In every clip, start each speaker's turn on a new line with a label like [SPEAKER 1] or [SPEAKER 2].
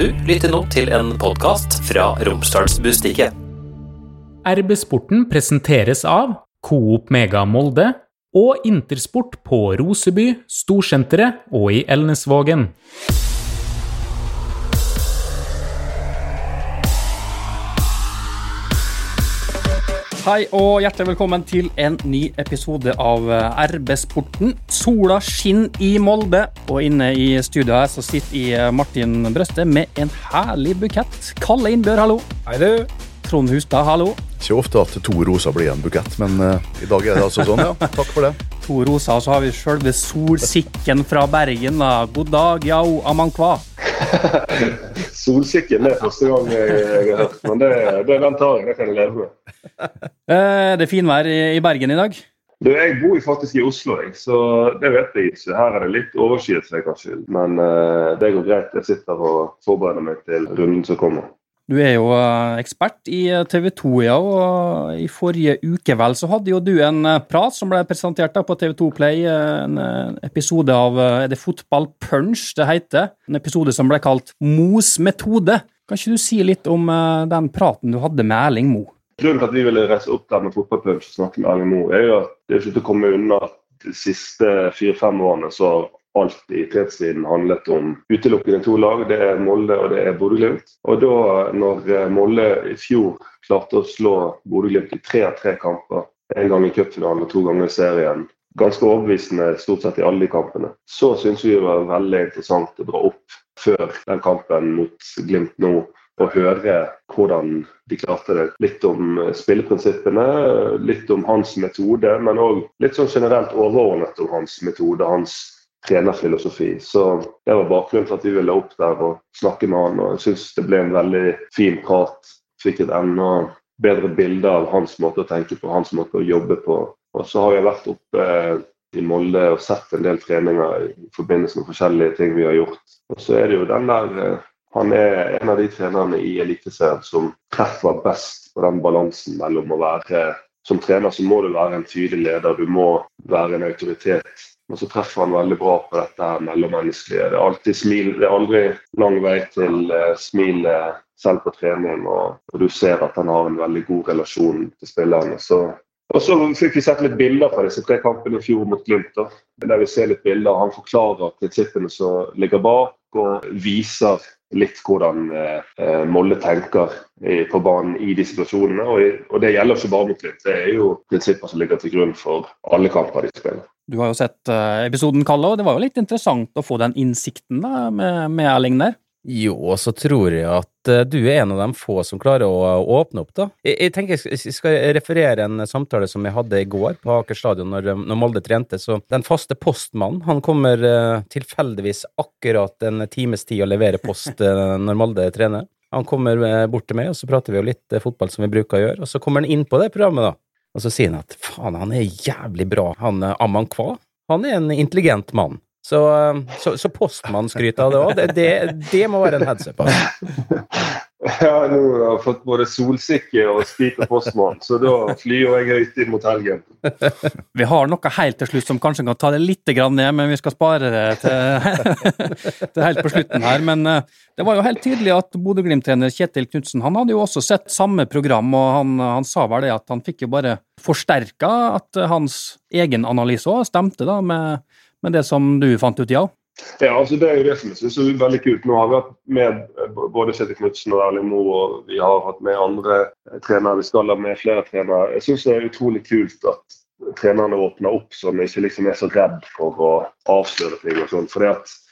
[SPEAKER 1] Du lytter nå til en podkast fra Romsdalsbustikket.
[SPEAKER 2] RB-sporten presenteres av Coop Mega Molde og Intersport på Roseby, Storsenteret og i Elnesvågen.
[SPEAKER 3] Hei og hjertelig velkommen til en ny episode av eh, RB-sporten. Sola skinner i Molde, og inne i studio her så sitter eh, Martin Brøste med en herlig bukett. Kalle Innbjørg, hallo.
[SPEAKER 4] Hei du.
[SPEAKER 3] Trond Hustad, hallo.
[SPEAKER 4] Ikke ofte at to roser blir en bukett, men uh, i dag er det altså sånn, ja. Takk for det.
[SPEAKER 3] To roser, og så har vi sjølve Solsikken fra Bergen. da. God dag, yao, amankwa.
[SPEAKER 5] Solsikken det er første gang jeg, har hørt, men det, det den tar jeg. Det kan jeg leve med.
[SPEAKER 3] Uh, det er finvær i, i Bergen i dag.
[SPEAKER 5] Du, Jeg bor faktisk i Oslo, jeg, så det vet jeg ikke. Her er det litt overskyet, for skyld. Men uh, det går greit. Jeg sitter og forbereder meg til runden som kommer.
[SPEAKER 3] Du er jo eh, ekspert i TV 2, ja, og i forrige uke vel så hadde jo du en eh, prat som ble presentert da på TV 2 Play, eh, en eh, episode av eh, Er det Fotball Punch det heter? En episode som ble kalt Mos metode. Kan ikke du si litt om eh, den praten du hadde med Erling Moe?
[SPEAKER 5] Grunnen til at vi ville reise opp der med fotballpunch og snakke med Erling Moe, er jo at det er ikke til å komme unna at de siste fire-fem årene så alt i fredstiden handlet om utelukkende to lag. Det er Molde og det er Bodø-Glimt. Og da når eh, Molde i fjor klarte å slå Bodø-Glimt i tre av tre kamper, en gang i cupfinalen og to ganger i serien, ganske overbevisende stort sett i alle de kampene, så syns vi det var veldig interessant å dra opp før den kampen mot Glimt nå og høre hvordan de klarte det. Litt om eh, spilleprinsippene, litt om hans metode, men òg litt sånn generelt overordnet om hans metode, hans trenerfilosofi. Så det var bakgrunnen for at vi ville opp der og snakke med han. og Jeg syns det ble en veldig fin prat. Fikk et enda bedre bilde av hans måte å tenke på, hans måte å jobbe på. Og så har jeg vært oppe eh, i Molde og sett en del treninger i forbindelse med forskjellige ting vi har gjort. Og så er det jo den der eh, Han er en av de trenerne i Eliteserien som treffer best på den balansen mellom å være Som trener så må du være en tydelig leder, du må være en autoritet. Og så treffer han veldig bra på dette her mellommenneskelige. Det er alltid smil, det er aldri lang vei til uh, smil eh, selv på trening, og, og, du ser at han har en veldig god relasjon til spillerne. Så, og så fikk vi sett litt bilder fra disse tre kampene i fjor mot Glimt. da, Der vi ser litt bilder. Han forklarer prinsippene som ligger bak, og viser litt hvordan eh, Molle tenker i, på banen i de situasjonene. Og, og det gjelder ikke bare mot Glimt, det er jo prinsipper som ligger til grunn for alle kamper de spiller.
[SPEAKER 3] Du har jo sett uh, episoden, Kalle, og det var jo litt interessant å få den innsikten da, med, med Erling der.
[SPEAKER 6] Jo, og så tror jeg at uh, du er en av de få som klarer å uh, åpne opp, da. Jeg, jeg tenker jeg skal referere en samtale som jeg hadde i går på Aker stadion når, når Molde trente. Så den faste postmannen, han kommer tilfeldigvis akkurat en times tid å levere post når Molde trener. Han kommer bort til meg, og så prater vi jo litt fotball som vi bruker å gjøre. Og så kommer han inn på det programmet, da. Og så sier han at faen, han er jævlig bra, han Amman Kva. Han er en intelligent mann. Så, så, så postmannskryt av det òg, det, det, det, må være en headset up. Altså.
[SPEAKER 5] Ja, nå har jeg fått både solsikke og Spiker postmann, så da flyr jeg høyt inn mot helgen.
[SPEAKER 3] Vi har noe helt til slutt som kanskje kan ta det litt ned, men vi skal spare det til, til helt på slutten her. Men eh, det var jo helt tydelig at Bodø-Glimt-trener Kjetil Knutsen han hadde jo også sett samme program, og han, han sa vel det at han fikk jo bare forsterka at hans egen analyse òg stemte da med, med det som du fant ut, ja.
[SPEAKER 5] Ja, altså Det er jo det som jeg synes er veldig kult. Nå har vi hatt med eh, både Kjetil Knutsen og Erling Moe, og vi har hatt med andre trenere. Vi skal ha med flere trenere. Jeg syns det er utrolig kult at trenerne åpner opp sånn, ikke liksom er så redd for å avsløre ting. og sånn, For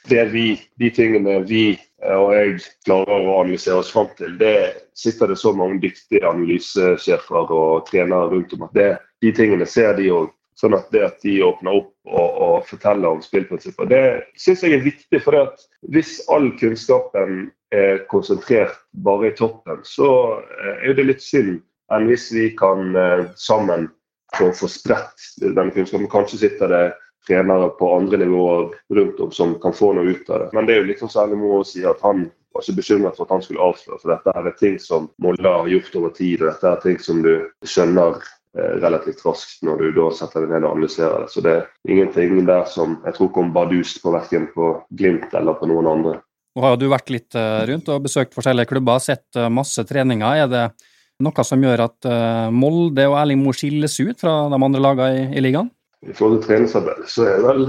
[SPEAKER 5] det vi, De tingene vi eh, og jeg klarer å analysere oss fram til, det sitter det så mange dyktige analysesjefer og trenere rundt om at det, de tingene ser de òg. Sånn at det at de åpner opp og, og forteller om spillprinsipper, det syns jeg er viktig. For hvis all kunnskapen er konsentrert bare i toppen, så eh, er det litt synd enn hvis vi kan eh, sammen få, få spredt denne kunnskapen. Kanskje sitter det trenere på andre nivåer rundt om som kan få noe ut av det. Men det er jo liksom særlig Mo å si at han var ikke bekymret for at han skulle avsløre. For dette er ting som Molde har gjort over tid, og dette er ting som du skjønner relativt raskt når du da setter deg ned og analyserer det. Så det er ingenting der som jeg tror kom bardust på verken på Glimt eller på noen andre.
[SPEAKER 3] Nå har du vært litt eh, rundt og besøkt forskjellige klubber, sett eh, masse treninger. Er det noe som gjør at eh, Molde og Erling Moe skilles ut fra de andre lagene i, i ligaen?
[SPEAKER 5] I forhold til treningsarbeid, så er det vel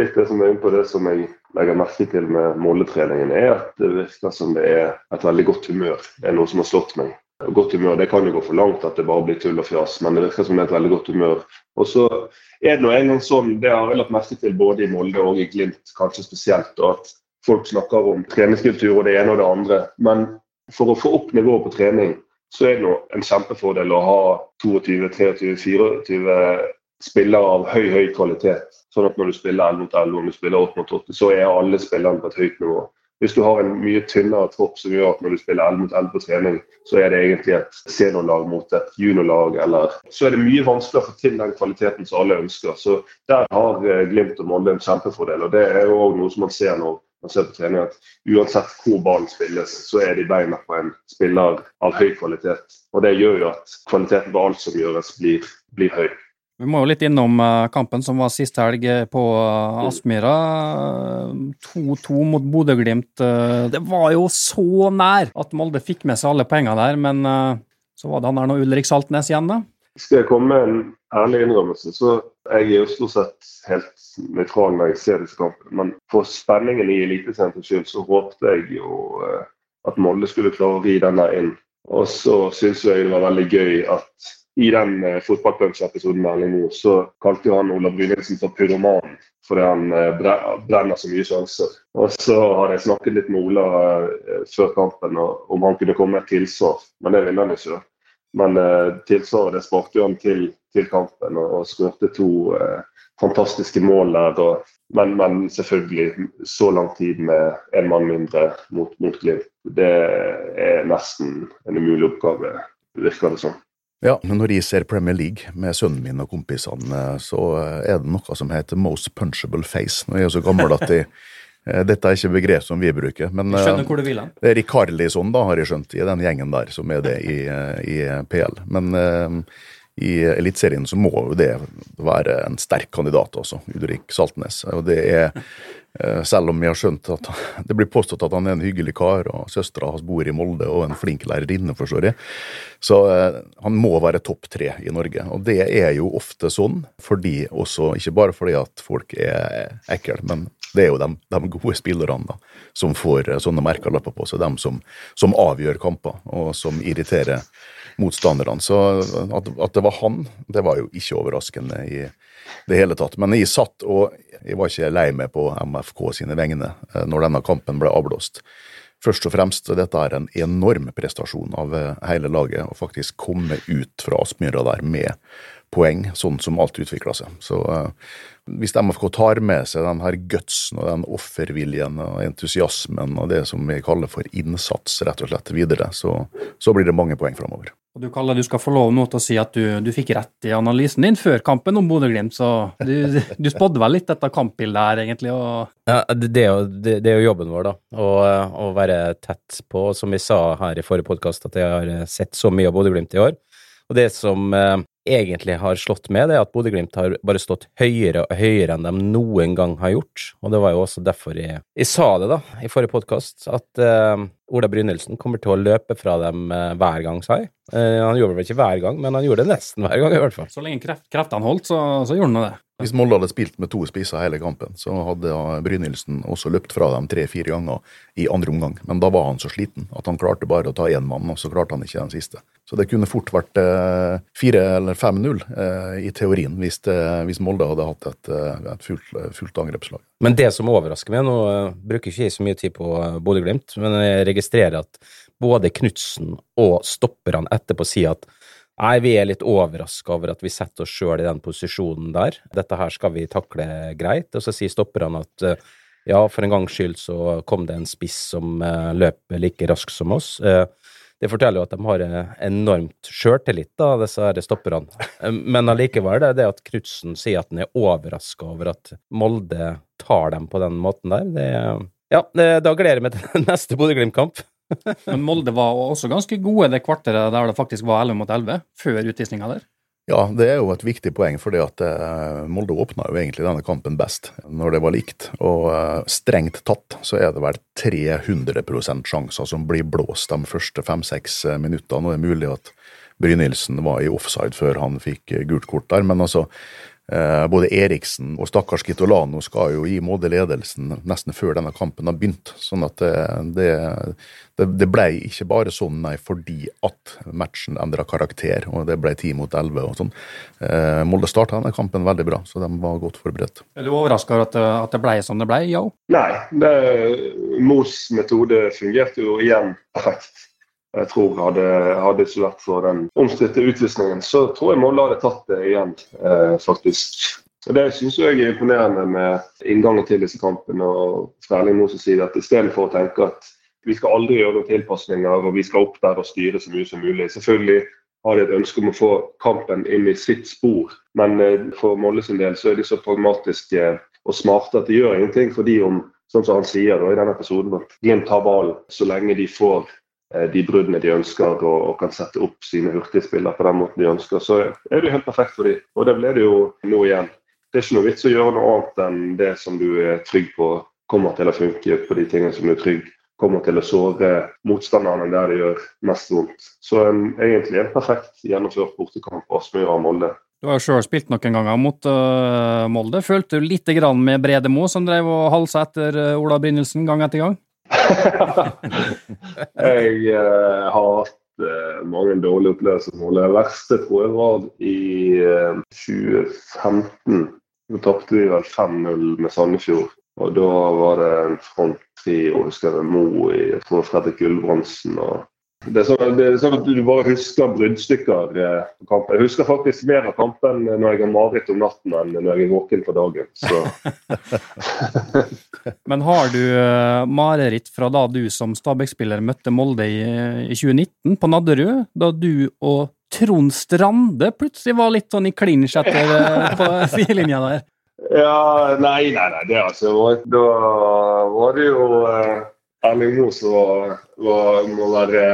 [SPEAKER 5] litt det som er inne på det som jeg legger merke til med Molde-treningen, er at det virker som det er et veldig godt humør. Det er noe som har slått meg. Godt humør det kan jo gå for langt at det bare blir tull og fjas, men det virker som det er et veldig godt humør. Og så er det nå en gang sånn, det har jeg lagt merke til både i Molde og i Glimt, kanskje spesielt, at folk snakker om treningskultur og det ene og det andre. Men for å få opp nivået på trening, så er det nå en kjempefordel å ha 22, 23, 24 spillere av høy, høy kvalitet. Sånn at når du spiller 11 mot 11 og du spiller 8 mot 8, så er alle spillerne på et høyt nivå. Hvis du har en mye tynnere tropp som gjør at når du spiller 11 mot 11 på trening, så er det egentlig et seniorlag mot et juniorlag, eller Så er det mye vanskeligere å få til den kvaliteten som alle ønsker. Så der har eh, Glimt og Molde en kjempefordel. Og det er jo òg noe som man ser når man ser på trening, at uansett hvor ballen spilles, så er de beina på en spiller av høy kvalitet. Og det gjør jo at kvaliteten på alt som gjøres, blir, blir høy.
[SPEAKER 3] Vi må jo litt innom eh, kampen som var sist helg eh, på eh, Aspmyra. 2-2 mot Bodø-Glimt. Det var jo så nær at Molde fikk med seg alle pengene der, men så var det han der nå Ulrik Saltnes igjen, da.
[SPEAKER 5] Skal jeg komme med en ærlig innrømmelse, så jeg er jo stort sett helt nøytral når jeg ser disse kampene. Men for spenningen i Eliteserien skyld, så håpte jeg jo at Molde skulle klare å ri denne inn. Og så syns jeg det var veldig gøy at i den uh, fotballpunch-episoden med Erling Moe, så kalte jo han Ola Brynildsen for pyroman fordi han uh, brenner så mye sjanser. Og så hadde jeg snakket litt med Ola uh, før kampen og, om han kunne komme med et tilsvar, men det ville han ikke. Men uh, tilsvaret det sparte han til, til kampen og, og skårte to fantastiske mål der. Og, men, men, selvfølgelig så lang tid med en mann mindre mot, mot Glimt. Det er nesten en umulig oppgave, virker det som. Sånn.
[SPEAKER 4] Ja, men når jeg ser Premier League med sønnen min og kompisene, så er det noe som heter most punchable face. Nå er jeg så gammel at jeg, eh, dette er ikke begrep som vi bruker. Men
[SPEAKER 3] skjønner hvor du vil han.
[SPEAKER 4] det er Rikarlison, da, har jeg skjønt, i den gjengen der som er det i, i PL. Men i Eliteserien så må jo det være en sterk kandidat også, Udrik Saltnes. Og det er Eh, selv om jeg har skjønt at det blir påstått at han er en hyggelig kar, og søstera hans bor i Molde og en flink lærerinne, forstår jeg. Så eh, han må være topp tre i Norge. Og det er jo ofte sånn, fordi også, ikke bare fordi at folk er ekle, men det er jo de, de gode spillerne da, som får eh, sånne merkelapper på seg. De som, som, avgjør kamper, og som irriterer motstanderne. Så at, at det var han, det var jo ikke overraskende i det hele tatt. Men jeg satt og jeg var ikke lei meg på MFK sine vegne eh, når denne kampen ble avblåst. Først og fremst dette er en enorm prestasjon av eh, hele laget, å faktisk komme ut fra Aspmyra der med poeng, sånn som alt utvikla seg. Så uh, hvis MFK tar med seg den her gutsen og den offerviljen og entusiasmen og det som vi kaller for innsats, rett og slett videre, så, så blir det mange poeng framover.
[SPEAKER 3] Og Du kaller du skal få lov nå til å si at du, du fikk rett i analysen din før kampen om Bodø-Glimt, så du, du spådde vel litt dette kampbildet her, egentlig? Og...
[SPEAKER 6] Ja, det, er jo, det, det, er jo, jobben vår, da. Å, å, være tett på. Som vi sa her i forrige podkast, at jeg har sett så mye av Bodø-Glimt i år. Og det som eh, egentlig har slått med, det er at Bodø-Glimt har bare stått høyere og høyere enn de noen gang har gjort. Og det var jo også derfor jeg, jeg sa det da, i forrige podkast, at uh, Ola Brynildsen kommer til å løpe fra dem uh, hver gang, sa jeg. Uh, han gjorde det vel ikke hver gang, men han gjorde det nesten hver gang, i hvert fall.
[SPEAKER 3] Så lenge kreft, kreftene holdt, så, så gjorde han det.
[SPEAKER 4] Hvis Molde hadde spilt med to spisser hele kampen, så hadde Brynildsen også løpt fra dem tre-fire ganger i andre omgang. Men da var han så sliten at han klarte bare å ta én mann, og så klarte han ikke den siste. Så det kunne fort vært eh, fire eller 5-0 eh, i teorien, hvis, det, hvis, Molde hadde hatt et, eh, et fullt, fullt, angrepslag.
[SPEAKER 6] Men det som overrasker meg, nå bruker ikke jeg så mye tid på Bodø-Glimt, men jeg registrerer at både Knutsen og stopperne etterpå sier at Nei, vi er litt overraska over at vi setter oss sjøl i den posisjonen der. Dette her skal vi takle greit. Og så sier stopperne at eh, ja, for en gangs skyld så kom det en spiss som uh, løper like raskt som oss. Uh, det forteller jo at de har enormt sjøltillit, da, disse stopperne. Men allikevel, det det at Knutsen sier at han er overraska over at Molde tar dem på den måten der. Det, ja, da gleder jeg meg til neste Bodø-Glimt-kamp.
[SPEAKER 3] Men Molde var også ganske gode det kvarteret der det faktisk var 11 mot 11, før utvisninga der?
[SPEAKER 4] Ja, det er jo et viktig poeng, fordi at eh, Molde åpna jo egentlig denne kampen best når det var likt. Og eh, strengt tatt så er det vel 300% sjanser som blir blåst de første fem-seks eh, minuttene. Og det er mulig at Brynildsen var i offside før han fikk gult kort der, men altså både Eriksen og stakkars Kitolano skal jo gi Molde ledelsen nesten før denne kampen har begynt. Sånn at det, det, det ble ikke bare sånn, nei, fordi at matchen endra karakter, og det ble ti mot elleve og sånn. Eh, Molde starta denne kampen veldig bra, så de var godt forberedt.
[SPEAKER 3] Er du overraska over at, at, det ble som det ble, Yo?
[SPEAKER 5] Nei, det, Mos metode fungerte jo igjen perfekt. Jeg tror hadde, hadde ikke vært for den omstridte utvisningen, så tror jeg Molde hadde tatt det igjen, eh, faktisk. Og Det syns jeg er imponerende med inngangen til disse kampene. og Særlig nå som sier at istedenfor å tenke at vi skal aldri gjøre noen tilpasninger og vi skal opp der og styre så mye som mulig. Selvfølgelig har de et ønske om å få kampen inn i sitt spor, men eh, for Molde sin del så er de så pragmatiske og smarte at de gjør ingenting for de om, som han sier i denne episoden, at Glimt tar ballen så lenge de får de bruddene de ønsker, og, og kan sette opp sine hurtigspillere på den måten de ønsker, så er det jo helt perfekt for dem. Og det ble det jo nå igjen. Det er ikke noe vits å gjøre noe annet enn det som du er trygg på kommer til å funke på de tingene som du er trygg kommer til å såre motstanderne der det gjør mest vondt. Så en, egentlig en perfekt gjennomført bortekamp på Aspmyra og Molde.
[SPEAKER 3] Du har jo sjøl spilt noen ganger mot uh, Molde. Følte du lite grann med Bredemo, som drev og halsa etter uh, Ola Brynildsen gang etter gang?
[SPEAKER 5] Jeg uh, har hatt uh, mange dårlige opplevelser med Det verste tror jeg var i eh, 2015. Da tapte vi vel 5-0 med Sandefjord. Og da var det en front trio, husker jeg, Mo i Fredrik Gulbrandsen og det er, sånn, det er, sånn, at du bare husker bruddstykker eh, på kampen. Jeg husker faktisk mer av kampen når jeg har mareritt om natten enn når jeg er våken på dagen.
[SPEAKER 3] Men har du uh, mareritt fra da du som Stabæk-spiller møtte Molde i, i, 2019, på Nadderud? Da du og Trond Strande plutselig var litt sånn i klinsj etter uh, på sidelinja der?
[SPEAKER 5] Ja, nei, nei, nei. Det altså, da var det jo uh, Erling Moe var, var, må være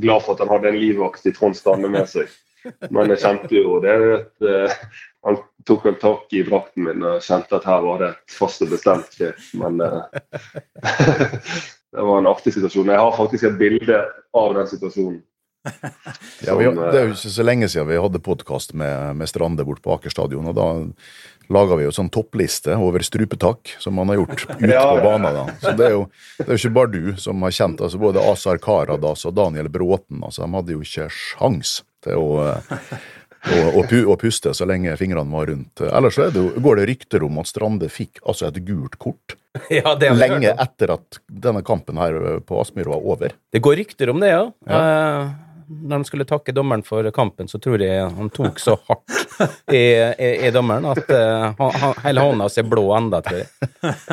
[SPEAKER 5] glad for at han hadde en livvakt i Trond Stande med seg. Men jeg kjente jo det at uh, Han tok vel tak i drakten min og kjente at her var det et fast og bestemt grep. Men uh, det var en artig situasjon. Jeg har faktisk et bilde av den situasjonen.
[SPEAKER 4] Ja, vi, det er jo ikke så lenge siden vi hadde podkast med, med Strande bort på Aker stadion. og Da laga vi jo sånn toppliste over strupetak som man har gjort ute ja, på banen. Da. Så det er, jo, det er jo ikke bare du som har kjent altså Både Azar Karadas og Daniel Bråten altså, de hadde jo ikke sjans til å, og, å, og, puste så lenge fingrene var rundt. Ellers så det, går det rykter om at Strande fikk altså et gult kort ja, lenge etter at denne kampen her på Aspmyr var over.
[SPEAKER 6] Det går rykter om det, ja. ja. Uh, når de skulle takke dommeren for kampen, så tror jeg han tok så hardt i, i, i dommeren at uh, han, hele hånda ser blå enda, tror
[SPEAKER 4] jeg.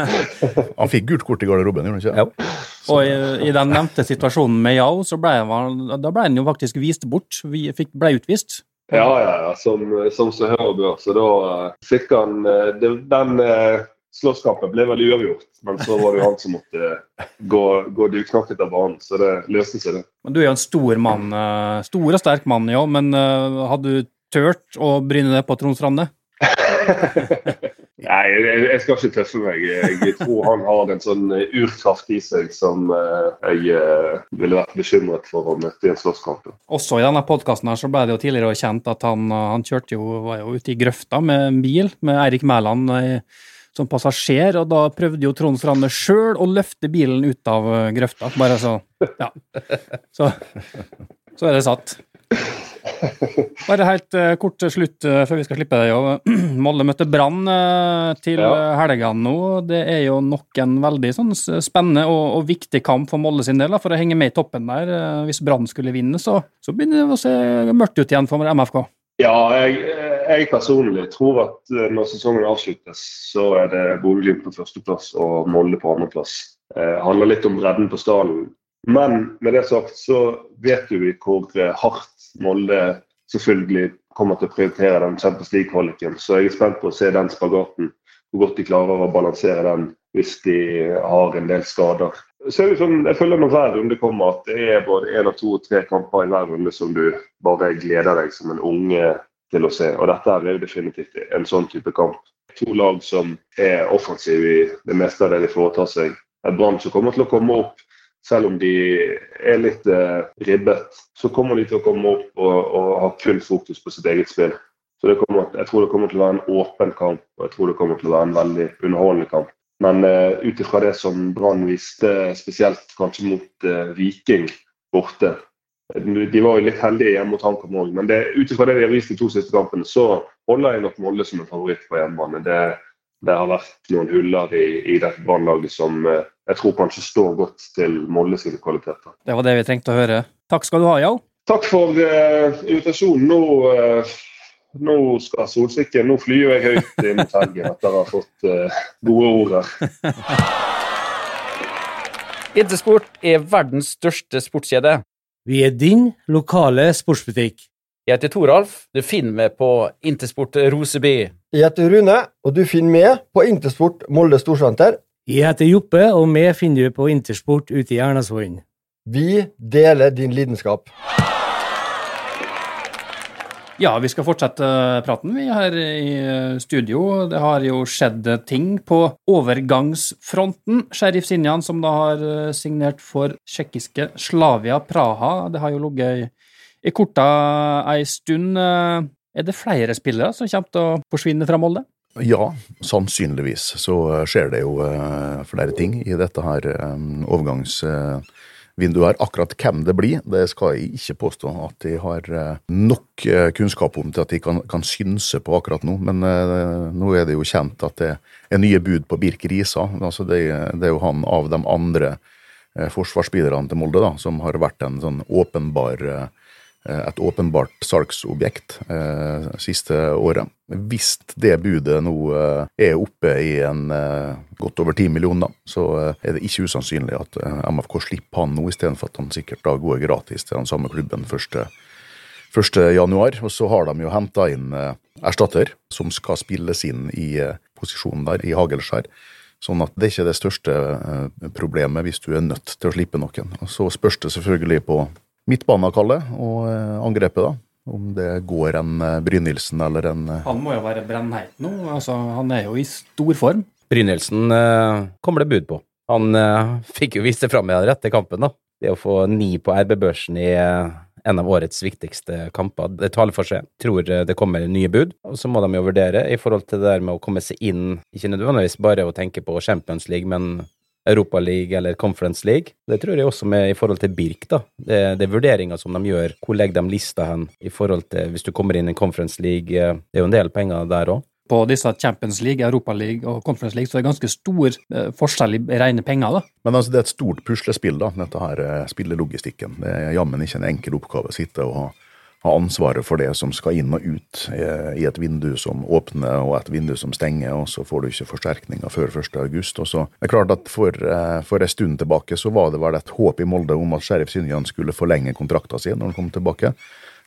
[SPEAKER 4] Han fikk gult kort i garderoben, gjorde han ikke?
[SPEAKER 3] Ja. Og i, i, den nevnte situasjonen med Yao, så ble han, da ble han jo faktisk vist bort. Vi fikk, ble utvist.
[SPEAKER 5] Ja, ja, ja. Som, som så hører bør. Så da uh, fikk han uh, den uh, slåsskampen ble veldig uavgjort, men så var det jo han som måtte gå, gå duknakket av banen. Så det løste seg, det.
[SPEAKER 3] Men Du er jo en stor mann, eh, stor og sterk mann, ja, men uh, hadde du tørt å bryne deg på Trond Strande?
[SPEAKER 5] Nei, jeg, jeg, skal ikke tøffe meg. Jeg tror han har en sånn urkraft i seg som uh, jeg uh, ville vært bekymret for å møte i en slåsskamp.
[SPEAKER 3] Også i denne podkasten ble det jo tidligere kjent at han, han kjørte jo, var jo ute i grøfta med en bil med Eirik Mæland. i som passasjer, og da prøvde jo Trond Strande sjøl å løfte bilen ut av eh, grøfta. Bare så Ja. Så, så er det satt. Bare helt uh, kort slutt uh, før vi skal slippe deg. Molde møtte Brann uh, til ja. helgene nå. Det er jo nok en veldig sånn, spennende og, og, viktig kamp for Molde sin del, da, for å henge med i toppen der. hvis Brann skulle vinne, så, så begynner det å se mørkt ut igjen for MFK.
[SPEAKER 5] Ja, jeg, jeg personlig tror at eh, når sesongen avsluttes, så er det Bodø-Glimt på førsteplass og Molde på andreplass. Det eh, handler litt om bredden på stallen. Men med det sagt så vet vi hvor eh, hardt Molde selvfølgelig kommer til å prioritere den Champions League-kvaliken. Så jeg er spent på å se den spagaten. Hvor godt de klarer å balansere den hvis de har en del skader. Så er det sånn, Jeg føler når hver runde kommer at det er både én to og tre kamper i hver runde som du bare gleder deg som en unge til å se. Og dette er jo definitivt en sånn type kamp. To lag som er offensive i det meste av det de foretar seg. Et Brann som kommer til å komme opp, selv om de er litt eh, ribbet, så kommer de til å komme opp og, og ha kun fokus på sitt eget spill. Så kommer, Jeg tror det kommer til å være en åpen kamp, og jeg tror det kommer til å være en veldig underholdende kamp. Men eh, ut ifra det som Brann viste, spesielt kanskje mot eh, Viking borte, de var jo litt heldige hjemme mot HamKam òg, men ut ifra det de har vist de to siste kampene, så holder jeg nok Molde som en favoritt på hjemmebane. Det, det, har vært noen huller i, i dette Brannlaget som uh, jeg tror kanskje står godt til Molde sine kvaliteter.
[SPEAKER 3] Det var det vi trengte å høre. Takk skal du ha, Jao.
[SPEAKER 5] Takk for uh, invitasjonen. Nå, uh, nå skal solsikken Nå flyr jeg høyt inn mot helgen etter å ha fått gode ord her.
[SPEAKER 6] Intersport er verdens største sportskjede.
[SPEAKER 7] Vi er din lokale sportsbutikk.
[SPEAKER 6] Jeg heter Toralf. Du finner meg på Intersport Roseby.
[SPEAKER 8] Jeg heter Rune, og du finner meg på Intersport Molde Storsenter.
[SPEAKER 7] Jeg heter Joppe, og vi finner du på Intersport ute i Ernasvollen.
[SPEAKER 8] Vi deler din lidenskap.
[SPEAKER 3] Ja, vi skal fortsette praten, vi her i studio. Det har jo skjedd ting på overgangsfronten. Sheriff Sinjan, som da har signert for tsjekkiske Slavia Praha, det har jo ligget i korta ei stund. Er det flere spillere som kommer til å forsvinne fra Molde?
[SPEAKER 4] Ja, sannsynligvis så skjer det jo flere ting i dette her overgangs vinduet. Akkurat hvem det blir, det skal jeg ikke påstå at de har eh, nok eh, kunnskap om til at de kan, kan synse på akkurat nå. Men eh, nå er det jo kjent at det er nye bud på Birk Risa. Altså det, det, er jo han av de andre uh, forsvarsspillerne til Molde da, som har vært en sånn åpenbar Eh, et åpenbart salgsobjekt eh, siste året. Hvis det budet nå eh, er oppe i en eh, godt over ti millioner, så eh, er det ikke usannsynlig at eh, MFK slipper han nå, istedenfor at han sikkert da går gratis til den samme klubben 1. 1. januar. Og så har de jo henta inn erstatter, som skal spilles inn i posisjonen der, i Hagelskjær. Sånn at det er ikke det største problemet hvis du er nødt til å slippe noen. Og Så spørs det selvfølgelig på midtbanekallet og eh, angrepet, da. Om det går en eh, Brynildsen eller en
[SPEAKER 3] eh, Han må jo være brennheit nå. altså Han er jo i stor form.
[SPEAKER 6] Brynildsen eh, kommer det bud på. Han eh, fikk jo vist det fram i den rette kampen, da. Det å få ni på RB-børsen i eh, en av årets viktigste kamper. Det taler for seg. Tror det kommer nye bud, og så må de jo vurdere i forhold til det der med å komme seg inn, ikke nødvendigvis bare å tenke på Champions League, men Europaliga eller Conference League. Det tror jeg også med i forhold til Birk, da. Det, det er vurderinger som de gjør. Hvor legger de lista hen i forhold til hvis du kommer inn i Conference League? Eh, det er jo en del penger der òg.
[SPEAKER 3] På disse Champions League, Europa League og Conference League så er det ganske stor eh, forskjell i rene penger. da.
[SPEAKER 4] Men altså, det er et stort puslespill, da, dette her eh, spillelogistikken. Det er jammen ikke en enkel oppgave å sitte og ha ansvaret for det som skal inn og ut i et vindu som åpner og et vindu som stenger, og så får du ikke forsterkninger før 1. august. Og så det er klart at for, eh, for en stund tilbake så var det vel et håp i Molde om at Sheriff Synjan skulle forlenge kontrakten sin når han kom tilbake.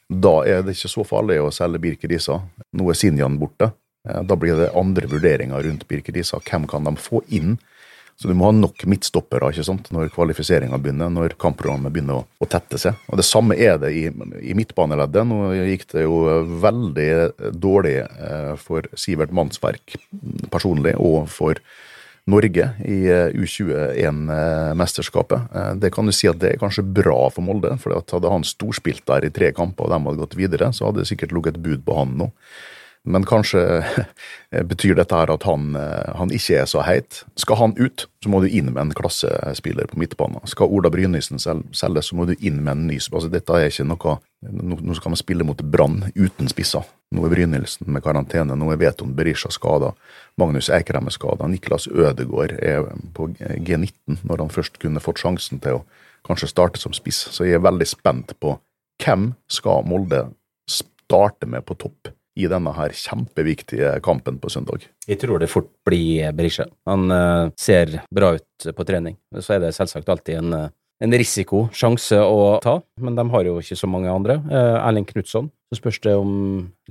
[SPEAKER 4] Da er det ikke så farlig å selge Birker Risa. Nå er Sinjan borte. Eh, da blir det andre vurderinger rundt Birker Risa. Hvem kan de få inn? Så du må ha nok midtstoppere ikke sant? når kvalifiseringa begynner, når kampprogrammet begynner å, å, tette seg. Og Det samme er det i, i midtbaneleddet. Nå gikk det jo veldig dårlig eh, for Sivert Mannsverk personlig, og for Norge i eh, U21-mesterskapet. Eh, det kan du si at det er kanskje bra for Molde, for hadde han storspilt der i tre kamper og de hadde gått videre, så hadde det sikkert ligget et bud på han nå. Men kanskje betyr dette her at han, eh, han, ikke er så heit. Skal han ut, så må du inn med en klassespiller på midtbanen. Skal Ola Brynesen selges, så må du inn med en ny altså, Dette er ikke noe Nå skal vi spille mot Brann uten spisser. Nå er Brynildsen med karantene, nå er Veton Berisha skada. Magnus Eikrem er skada. Niklas Ødegaard er på G19 når han først kunne fått sjansen til å kanskje starte som spiss. Så jeg er veldig spent på hvem skal Molde starte med på topp i denne her kjempeviktige kampen på søndag.
[SPEAKER 6] Jeg tror det fort blir Berisha. Han uh, ser bra ut på trening. Så er det selvsagt alltid en, uh, en risiko, sjanse å ta, men de har jo ikke så mange andre. Uh, Erling Knutson. Så spørs det om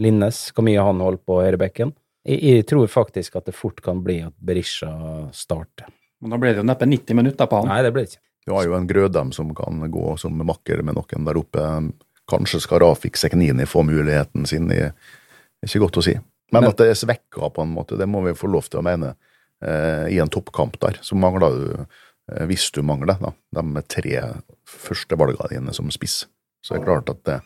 [SPEAKER 6] Linnes, hvor mye han holder på høyrebekken. Jeg, jeg, tror faktisk at det fort kan bli at Berisha starter.
[SPEAKER 3] Men da blir det jo neppe 90 minutter på han.
[SPEAKER 6] Nei, det blir det ikke.
[SPEAKER 4] Du har jo en Grødem som kan gå som makker med noen der oppe. Kanskje skal Rafik Seknini få muligheten sin i Ikke godt å si. Men, at det er svekka, på en måte, det må vi få lov til å mene. Eh, I en toppkamp der, så mangler du, eh, hvis du mangler, da, de tre første valgene dine som spiss. Så det er klart at det,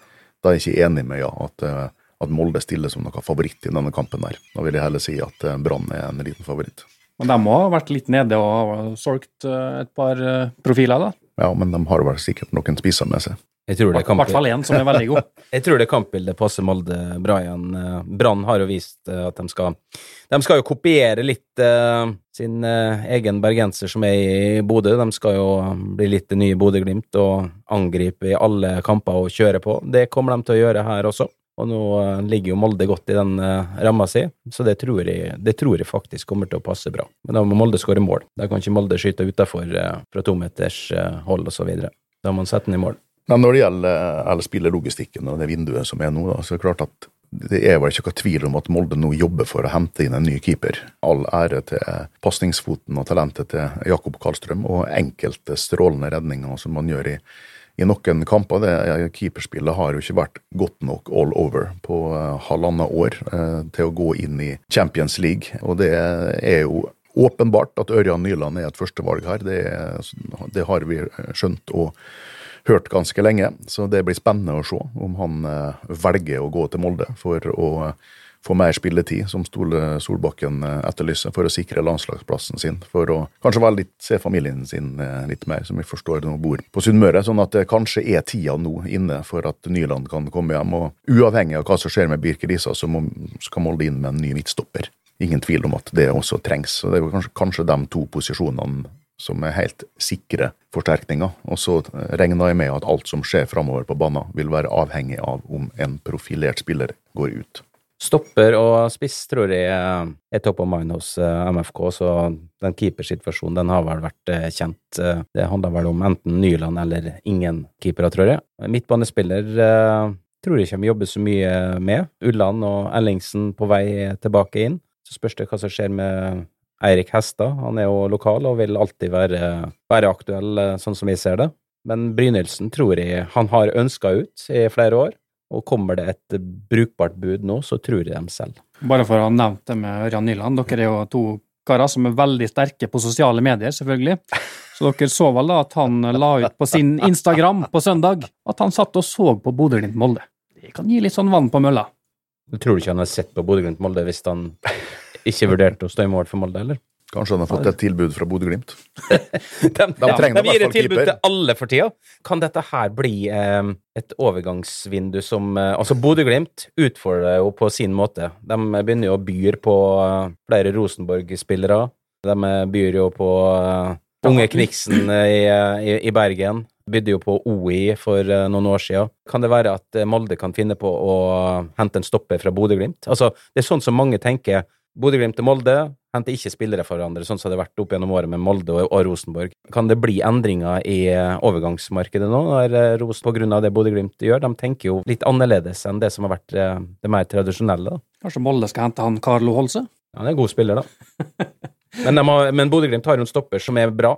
[SPEAKER 4] da er jeg ikke enig med ja, at, eh, at Molde stiller som noe favoritt i denne kampen der. Da vil jeg heller si at eh, Brann er en liten favoritt.
[SPEAKER 3] Men de må ha vært litt nede og solgt eh, et par eh, profiler, da.
[SPEAKER 4] Ja, men de har vel sikkert noen spisser med seg.
[SPEAKER 6] Jeg tror det
[SPEAKER 3] I hvert fall én som er veldig god.
[SPEAKER 6] Jeg tror det kampbildet passer Molde bra igjen. Eh, Brann har jo vist eh, at de skal De skal jo kopiere litt uh, sin uh, egen bergenser som er i Bodø. De skal jo bli litt det nye Bodø-Glimt og angripe i alle kamper og kjøre på. Det kommer de til å gjøre her også. Og nå uh, ligger jo Molde godt i den eh, ramma si, så det tror, jeg, det tror jeg faktisk kommer til å passe bra. Men da må Molde skåre mål. Da kan ikke Molde skyte utafor eh, fra tometers meters hold og så videre. Da må han sette den i mål.
[SPEAKER 4] Men når det gjelder elspillerlogistikken og det vinduet som er nå, da, så er det klart at det er vel ikke noe tvil om at Molde nå jobber for å hente inn en ny keeper. All ære til pasningsfoten og talentet til Jakob Karlstrøm, og enkelte strålende redninger som man gjør i, i noen kamper. Det, keeperspillet har jo ikke vært godt nok all over på eh, halvannet år eh, til å gå inn i Champions League, og det er jo åpenbart at Ørjan Nyland er et førstevalg her. Det, det har vi skjønt og hørt ganske lenge, så det blir spennende å se om han eh, velger å gå til Molde for å eh, få mer spilletid, som Stole Solbakken eh, etterlyser, for å sikre landslagsplassen sin. For å kanskje være litt, se familien sin litt mer, som vi forstår nå bor på Sunnmøre. Sånn at det kanskje er tida nå inne for at Nyland kan komme hjem. Og uavhengig av hva som skjer med Birker Risa, så må, skal Molde inn med en ny midtstopper. Ingen tvil om at det også trengs. Så det er kanskje, kanskje de to posisjonene som er helt sikre forsterkninger. Og så regner jeg med at alt som skjer framover på banen, vil være avhengig av om en profilert spiller går ut.
[SPEAKER 6] Stopper og spiss tror jeg er top of mind hos eh, MFK, så den keepersituasjonen den har vel vært eh, kjent. Eh, Det handler vel om enten Nyland eller ingen keepere, tror jeg. Midtbanespiller tror jeg ikke de jobber så mye med. Ulland og Ellingsen på vei tilbake inn. Så spørs det hva som skjer med Eirik Hestad. Han er jo lokal og vil alltid være, være aktuell, eh, sånn som vi ser det. Men Brynildsen tror jeg han har ønska ut i flere år. Og kommer det et brukbart bud nå, så tror jeg dem selv.
[SPEAKER 3] Bare for å ha nevnt det med Ørjan Nyland. Dere er jo to karer som er veldig sterke på sosiale medier, selvfølgelig. Så dere så vel da at han la ut på sin Instagram på søndag at han satt og så på Bodø-Glimt-Molde. Det kan gi litt sånn vann på mølla.
[SPEAKER 6] Du tror ikke han har sett på Bodø-Glimt-Molde hvis han ikke vurderte å stå i mål for Molde, eller?
[SPEAKER 4] Kanskje han har fått et tilbud fra Bodø-Glimt.
[SPEAKER 6] De,
[SPEAKER 4] de, ja, de
[SPEAKER 6] gir et tilbud
[SPEAKER 4] keeper.
[SPEAKER 6] til alle for tida. Kan dette her bli eh, et overgangsvindu som eh, Altså, Bodø-Glimt utfordrer jo på sin måte. De begynner jo å byr på eh, flere Rosenborg-spillere. De eh, byr jo på eh, unge Kniksen i, i, i Bergen. Bydde jo på OI for eh, noen år siden. Kan det være at Molde kan finne på å hente en stopper fra Bodø-Glimt? Altså, det er sånn som mange tenker. Bodø-Glimt og Molde henter ikke spillere for hverandre, sånn som det har vært opp gjennom året med Molde og, og Rosenborg. Kan det bli endringer i eh, overgangsmarkedet nå, når eh, Ros på grunn av det Bodø-Glimt gjør? De tenker jo litt annerledes enn det som har vært eh, det mer tradisjonelle. da.
[SPEAKER 3] Kanskje Molde skal hente han Carlo Holse?
[SPEAKER 6] Han er en god spiller, da. Men, har- men Bodø-Glimt har jo en stopper som er bra,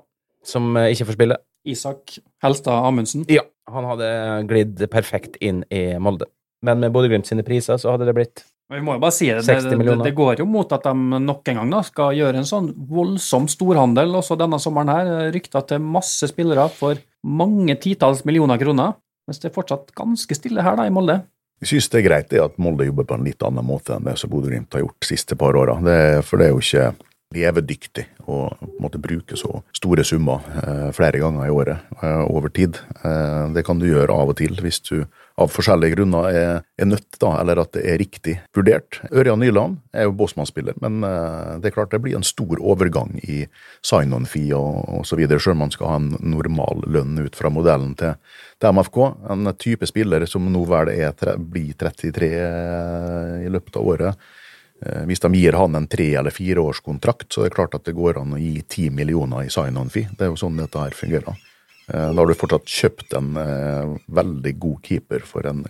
[SPEAKER 6] som ikke får spille.
[SPEAKER 3] Isak Helstad Amundsen.
[SPEAKER 6] Ja, han hadde glidd perfekt inn i Molde. Men med Bodø-Glimt sine priser så hadde det blitt
[SPEAKER 3] Men Vi må jo bare si det, det, det, det går jo mot at de nok en gang da, skal gjøre en sånn voldsom storhandel også denne sommeren her. Rykter til masse spillere for mange titalls millioner kroner. Mens det er fortsatt ganske stille her da i Molde.
[SPEAKER 4] Jeg synes det er greit det at Molde jobber på en litt annen måte enn det som Bodø-Glimt har gjort de siste par åra. For det er jo ikke levedyktig å på en måte bruke så store summer eh, flere ganger i året eh, over tid. Eh, det kan du gjøre av og til hvis du av forskjellige grunner er, er nødt, da, eller at det er riktig vurdert. Ørjan Nyland er jo Bosman-spiller, men det er klart det blir en stor overgang i sign-on-fee og, osv., selv om man skal ha en normal lønn ut fra modellen til, til MFK. En type spiller som nå vel er, blir 33 i løpet av året. Eh, Hvis de gir han en tre- eller fireårskontrakt, så er det klart at det går an å gi ti millioner i sign-on-fee. Det er jo sånn dette her fungerer. Eh, Da har du fortsatt kjøpt en eh, veldig god keeper for en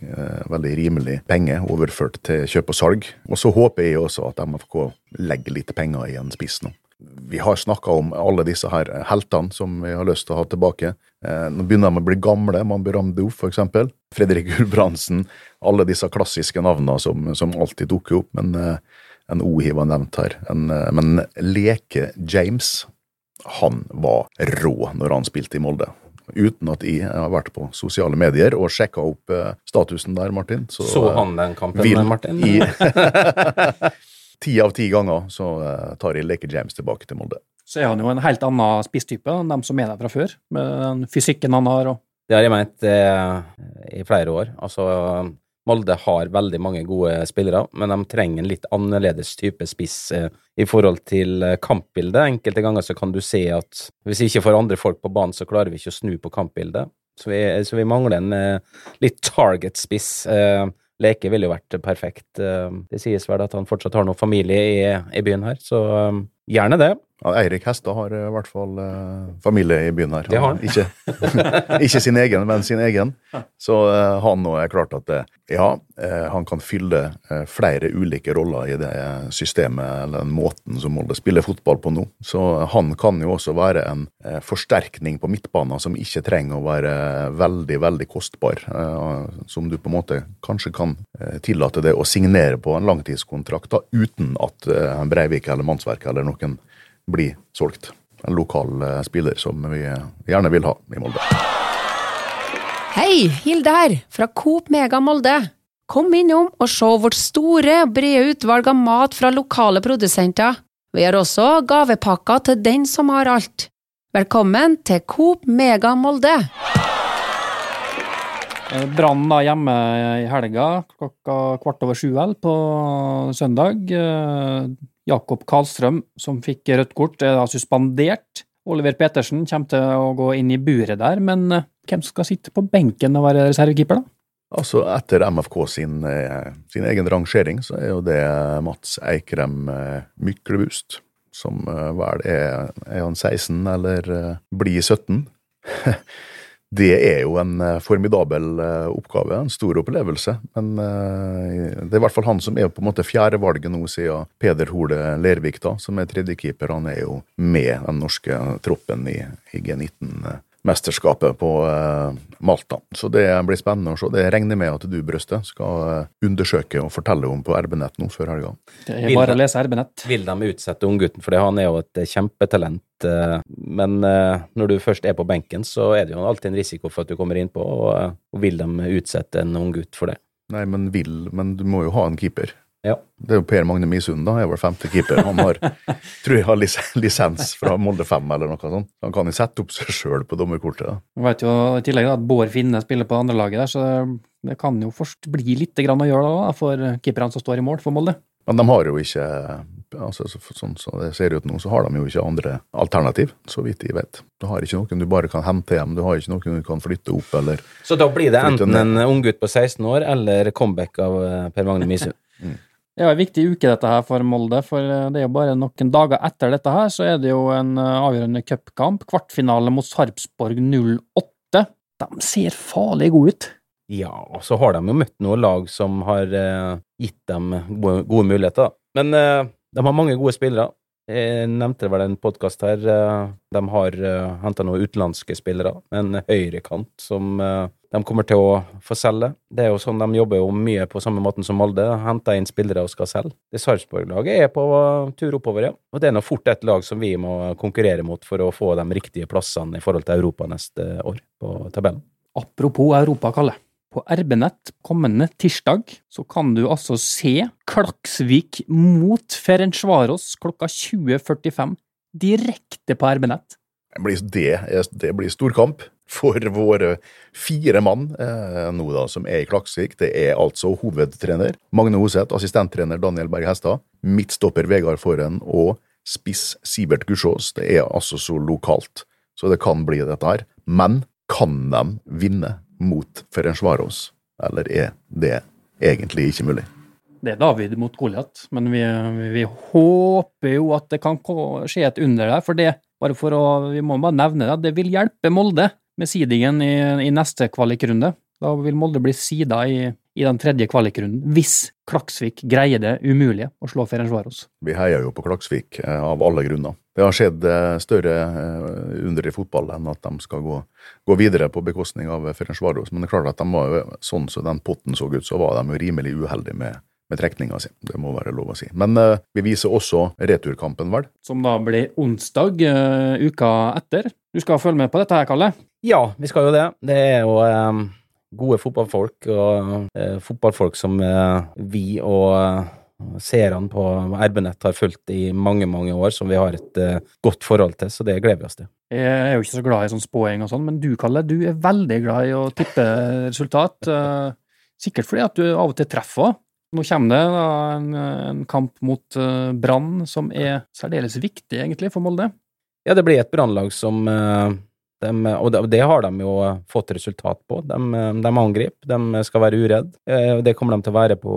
[SPEAKER 4] veldig rimelig penge, overført til kjøp og salg. Og så håper jeg også at MFK legger litt penger i en spiss nå. vi har snakka om alle disse her heltene som vi har lyst til å ha tilbake. Eh, nå begynner de å bli gamle, Mambiram Diouf for eksempel. Fredrik Gulbrandsen. Alle disse klassiske navnene som, som alltid dukker opp. Men eh, en Ohi var nevnt her. En, eh, men Leke James, han var rå når han spilte i Molde. Uten at jeg har vært på sosiale medier og sjekka opp statusen der, Martin.
[SPEAKER 6] Så,
[SPEAKER 4] så
[SPEAKER 6] han den kampen,
[SPEAKER 4] vil
[SPEAKER 6] Martin?
[SPEAKER 4] i Ti av ti ganger så tar jeg Leke James tilbake til Molde.
[SPEAKER 3] Så er han jo en helt annen spisstype enn dem som er der fra før, med den fysikken han har. og
[SPEAKER 6] Det har jeg ment eh, i flere år. Altså, Molde har veldig mange gode spillere, men de trenger en litt annerledes type spiss eh, i forhold til eh, kampbildet. Enkelte ganger så kan du se at hvis vi ikke får andre folk på banen, så klarer vi ikke å snu på kampbildet. Så vi, så vi mangler en eh, litt target-spiss. Eh, Leke ville jo vært perfekt. Eh, det sies vel at han fortsatt har noe familie i, i byen her, så gjerne det.
[SPEAKER 4] Ja, Eirik Hestad har eh, i hvert fall eh, familie i byen her.
[SPEAKER 6] Det har han.
[SPEAKER 4] Ikke, ikke sin egen, men sin egen. Så eh, han nå er klart at ja, han kan fylle flere ulike roller i det systemet, eller den måten som Molde spiller fotball på nå. Så han kan jo også være en forsterkning på midtbanen som ikke trenger å være veldig, veldig kostbar. Som du på en måte kanskje kan tillate det å signere på en langtidskontrakt da, uten at Breivik eller Mannsverket eller noen blir solgt. En lokal eh, spiller som vi gjerne vil ha i Molde.
[SPEAKER 9] Hei, Hilde her, fra Coop Mega Molde. Kom innom og se vårt store og brede utvalg av mat fra lokale produsenter. Vi har også gavepakker til den som har alt. Velkommen til Coop Mega Molde.
[SPEAKER 3] Eh, Brann da hjemme i helga klokka kvart over sju vel på søndag. Jakob Karlstrøm, som fikk rødt kort, er da suspendert. Oliver Petersen kommer til å gå inn i buret der, men eh, hvem skal sitte på benken og være reservekeeper, da?
[SPEAKER 4] Altså, etter MFK sin, eh, sin egen rangering, så er jo det Mats Eikrem eh, Myklebust, som vel er, er han 16 eller blir 17. Det er jo en eh, formidabel eh, oppgave, en stor opplevelse. Men eh, det er i hvert fall han som er på en måte fjerdevalget nå, siden Peder Hole Lervik, da, som er tredjekeeper. Han er jo med den norske troppen i, i G19-mesterskapet på eh, Malta. Så det blir spennende å se. Det regner med at du, Brøste, skal eh, undersøke og fortelle om på RB-nett nå før helga.
[SPEAKER 3] Det er bare å lese RB-nett.
[SPEAKER 6] Vil de utsette unggutten, for han er jo et kjempetalent. eh, Men eh, når du først er på benken, så er det jo alltid en risiko for at du kommer innpå, og, og vil de utsette en unggutt for det?
[SPEAKER 4] Nei, men vil Men du må jo ha en keeper.
[SPEAKER 6] Ja.
[SPEAKER 4] Det er jo Per Magne Misund, da. Er var femte keeper. Han har, tror jeg har lis lisens fra Molde 5 eller noe sånt. Han kan jo sette opp seg sjøl på dommerkortet. da.
[SPEAKER 3] Jeg vet jo i tillegg da, at Bård Finne spiller på andrelaget der, så det kan jo først bli litt grann å gjøre da, for keeperne som står i mål for Molde.
[SPEAKER 4] Men de har jo ikke altså Sånn som det ser ut nå, så har de jo ikke andre alternativ, så vidt jeg vet. Du har ikke noen du bare kan hente hjem, du har ikke noen du kan flytte opp, eller
[SPEAKER 6] Så da blir det enten
[SPEAKER 4] ned.
[SPEAKER 6] en unggutt på 16 år eller comeback av eh, Per Magne Misund.
[SPEAKER 3] Det er en viktig uke dette her for Molde, for eh, det er jo bare noen dager etter dette her, så er det jo en eh, avgjørende cupkamp. Kvartfinale mot Sarpsborg 08. De ser farlig gode ut.
[SPEAKER 6] Ja, og så har de jo møtt noen lag som har eh, gitt dem gode, gode muligheter. Men de har mange gode spillere. Jeg nevnte vel en podkast her. eh, de har uh, henta noen utenlandske spillere. En høyrekant som eh, de kommer til å få selge. Det er jo sånn De jobber jo mye på samme måten som Molde. Henter inn spillere og skal selge. Det Sarpsborg-laget er på eh, tur oppover, ja. Og det er nå fort et lag som vi må konkurrere mot for å få de riktige plassene i forhold til Europa neste år på tabellen.
[SPEAKER 3] Apropos Europa, Kalle. På RB-nett kommende tirsdag så kan du altså se Klaksvik mot Ferencvaros klokka 20.45 direkte på RB-nett.
[SPEAKER 4] Det det blir storkamp for våre fire mann eh, nå da, som er i Klaksvik. Det er altså hovedtrener Magne Hoseth, assistenttrener Daniel Berg Hestad, midtstopper Vegard Forhen og spiss Sivert Gussiås. Det er altså så lokalt, så det kan bli dette her. Men kan de vinne mot Ferencvaros, eller er det egentlig ikke mulig?
[SPEAKER 3] Det er David mot Goliat, men vi, vi håper jo at det kan skje et under der. For det, bare for å, vi må bare nevne det, det vil hjelpe Molde med seedingen i, i neste kvalikrunde. Da vil Molde bli sida i, i den tredje kvalikrunden, hvis Klaksvik greier det umulige å slå Ferencvaros.
[SPEAKER 4] Vi heier jo på Klaksvik eh, av alle grunner. Det har skjedd eh, større eh, under i fotball enn at de skal gå, gå videre på bekostning av Ferencvaros. Men det er klart at de var jo sånn som den potten så ut, så var de jo rimelig uheldige med, med trekninga si. Det må være lov å si. Men uh, vi viser også returkampen, vel?
[SPEAKER 3] Som da blir onsdag uh, uka etter. Du skal følge med på dette her, Kalle?
[SPEAKER 6] Ja, vi skal jo det. Det er jo um, gode fotballfolk, og uh, fotballfolk som eh, vi og eh, seerne på RB-nett har fulgt i mange, mange år, som vi har et uh, godt forhold til, så det gleder vi oss til.
[SPEAKER 3] Jeg er jo ikke så glad i sånn spåing og sånn, men du, Kalle, du er veldig glad i å tippe resultat. Uh, Sikkert fordi at du av og til treffer. Nå kommer det da en, en kamp mot uh, Brann som er særdeles viktig, egentlig, for Molde.
[SPEAKER 6] Ja, det blir et brannlag som eh, dem- og det, har de jo fått resultat på. De, de angriper, de skal være uredd. Eh, Det kommer de til å være på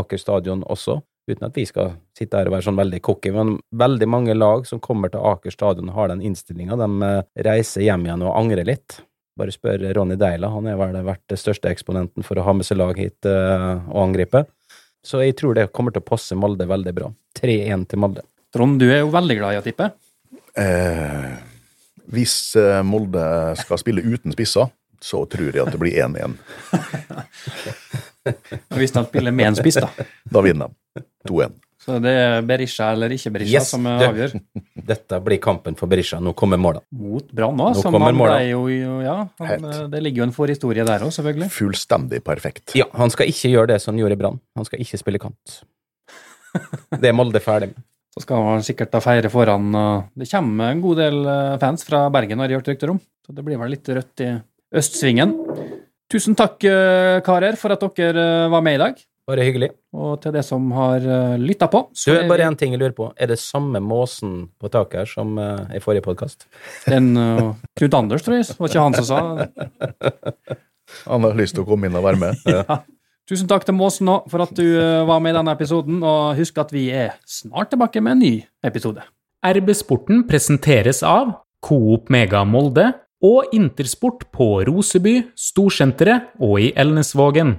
[SPEAKER 6] Aker stadion også, uten at vi skal sitte her og være sånn veldig cocky. Men veldig mange lag som kommer til Aker stadion, har den innstillinga. De eh, reiser hjem igjen og angrer litt. Bare spør Ronny Deila, han er vel vært den største eksponenten for å ha med seg lag hit eh, og angripe. Så jeg tror det kommer til å passe Molde veldig bra. 3-1 til Molde.
[SPEAKER 3] Trond, du er jo veldig glad i å tippe.
[SPEAKER 4] Eh, hvis eh, Molde skal spille uten spisser, så tror jeg at det blir 1-1.
[SPEAKER 3] Hvis de spiller med en spiss, da.
[SPEAKER 4] Da vinner de. 2-1.
[SPEAKER 3] Så det er Berisha eller ikke Berisha
[SPEAKER 6] Yes,
[SPEAKER 3] som avgjør.
[SPEAKER 6] Dette blir kampen for Berisha. Nå kommer måla.
[SPEAKER 3] Mot Brann òg, som han
[SPEAKER 6] målet.
[SPEAKER 3] ble jo jo- Ja, han, det ligger jo en forhistorie der òg, selvfølgelig.
[SPEAKER 4] Fullstendig perfekt.
[SPEAKER 6] Ja, han skal ikke gjøre det som han gjorde i Brann. Han skal ikke spille kant. Det er Molde ferdig med.
[SPEAKER 3] Så skal han sikkert da feire foran og Det kommer en god del eh, fans fra Bergen, har jeg hørt rykter om. Så det blir vel litt rødt i østsvingen. Tusen takk, eh, karer, for at dere eh, var med i dag.
[SPEAKER 6] Bare hyggelig.
[SPEAKER 3] Og til det som har lytta på.
[SPEAKER 6] Du,
[SPEAKER 3] Så er
[SPEAKER 6] bare en ting jeg lurer på. Er det samme måsen på taket her som i forrige podkast?
[SPEAKER 3] den uh, Knut Anders, tror jeg, var ikke han som sa det.
[SPEAKER 4] Han har lyst til å komme inn og være med.
[SPEAKER 3] Tusen takk til Måsen òg for at du eh, var med i denne episoden, og husk at vi er snart tilbake med en ny episode.
[SPEAKER 2] RB Sporten presenteres av Coop Mega Molde og Intersport på Roseby, Storsenteret og i Elnesvågen.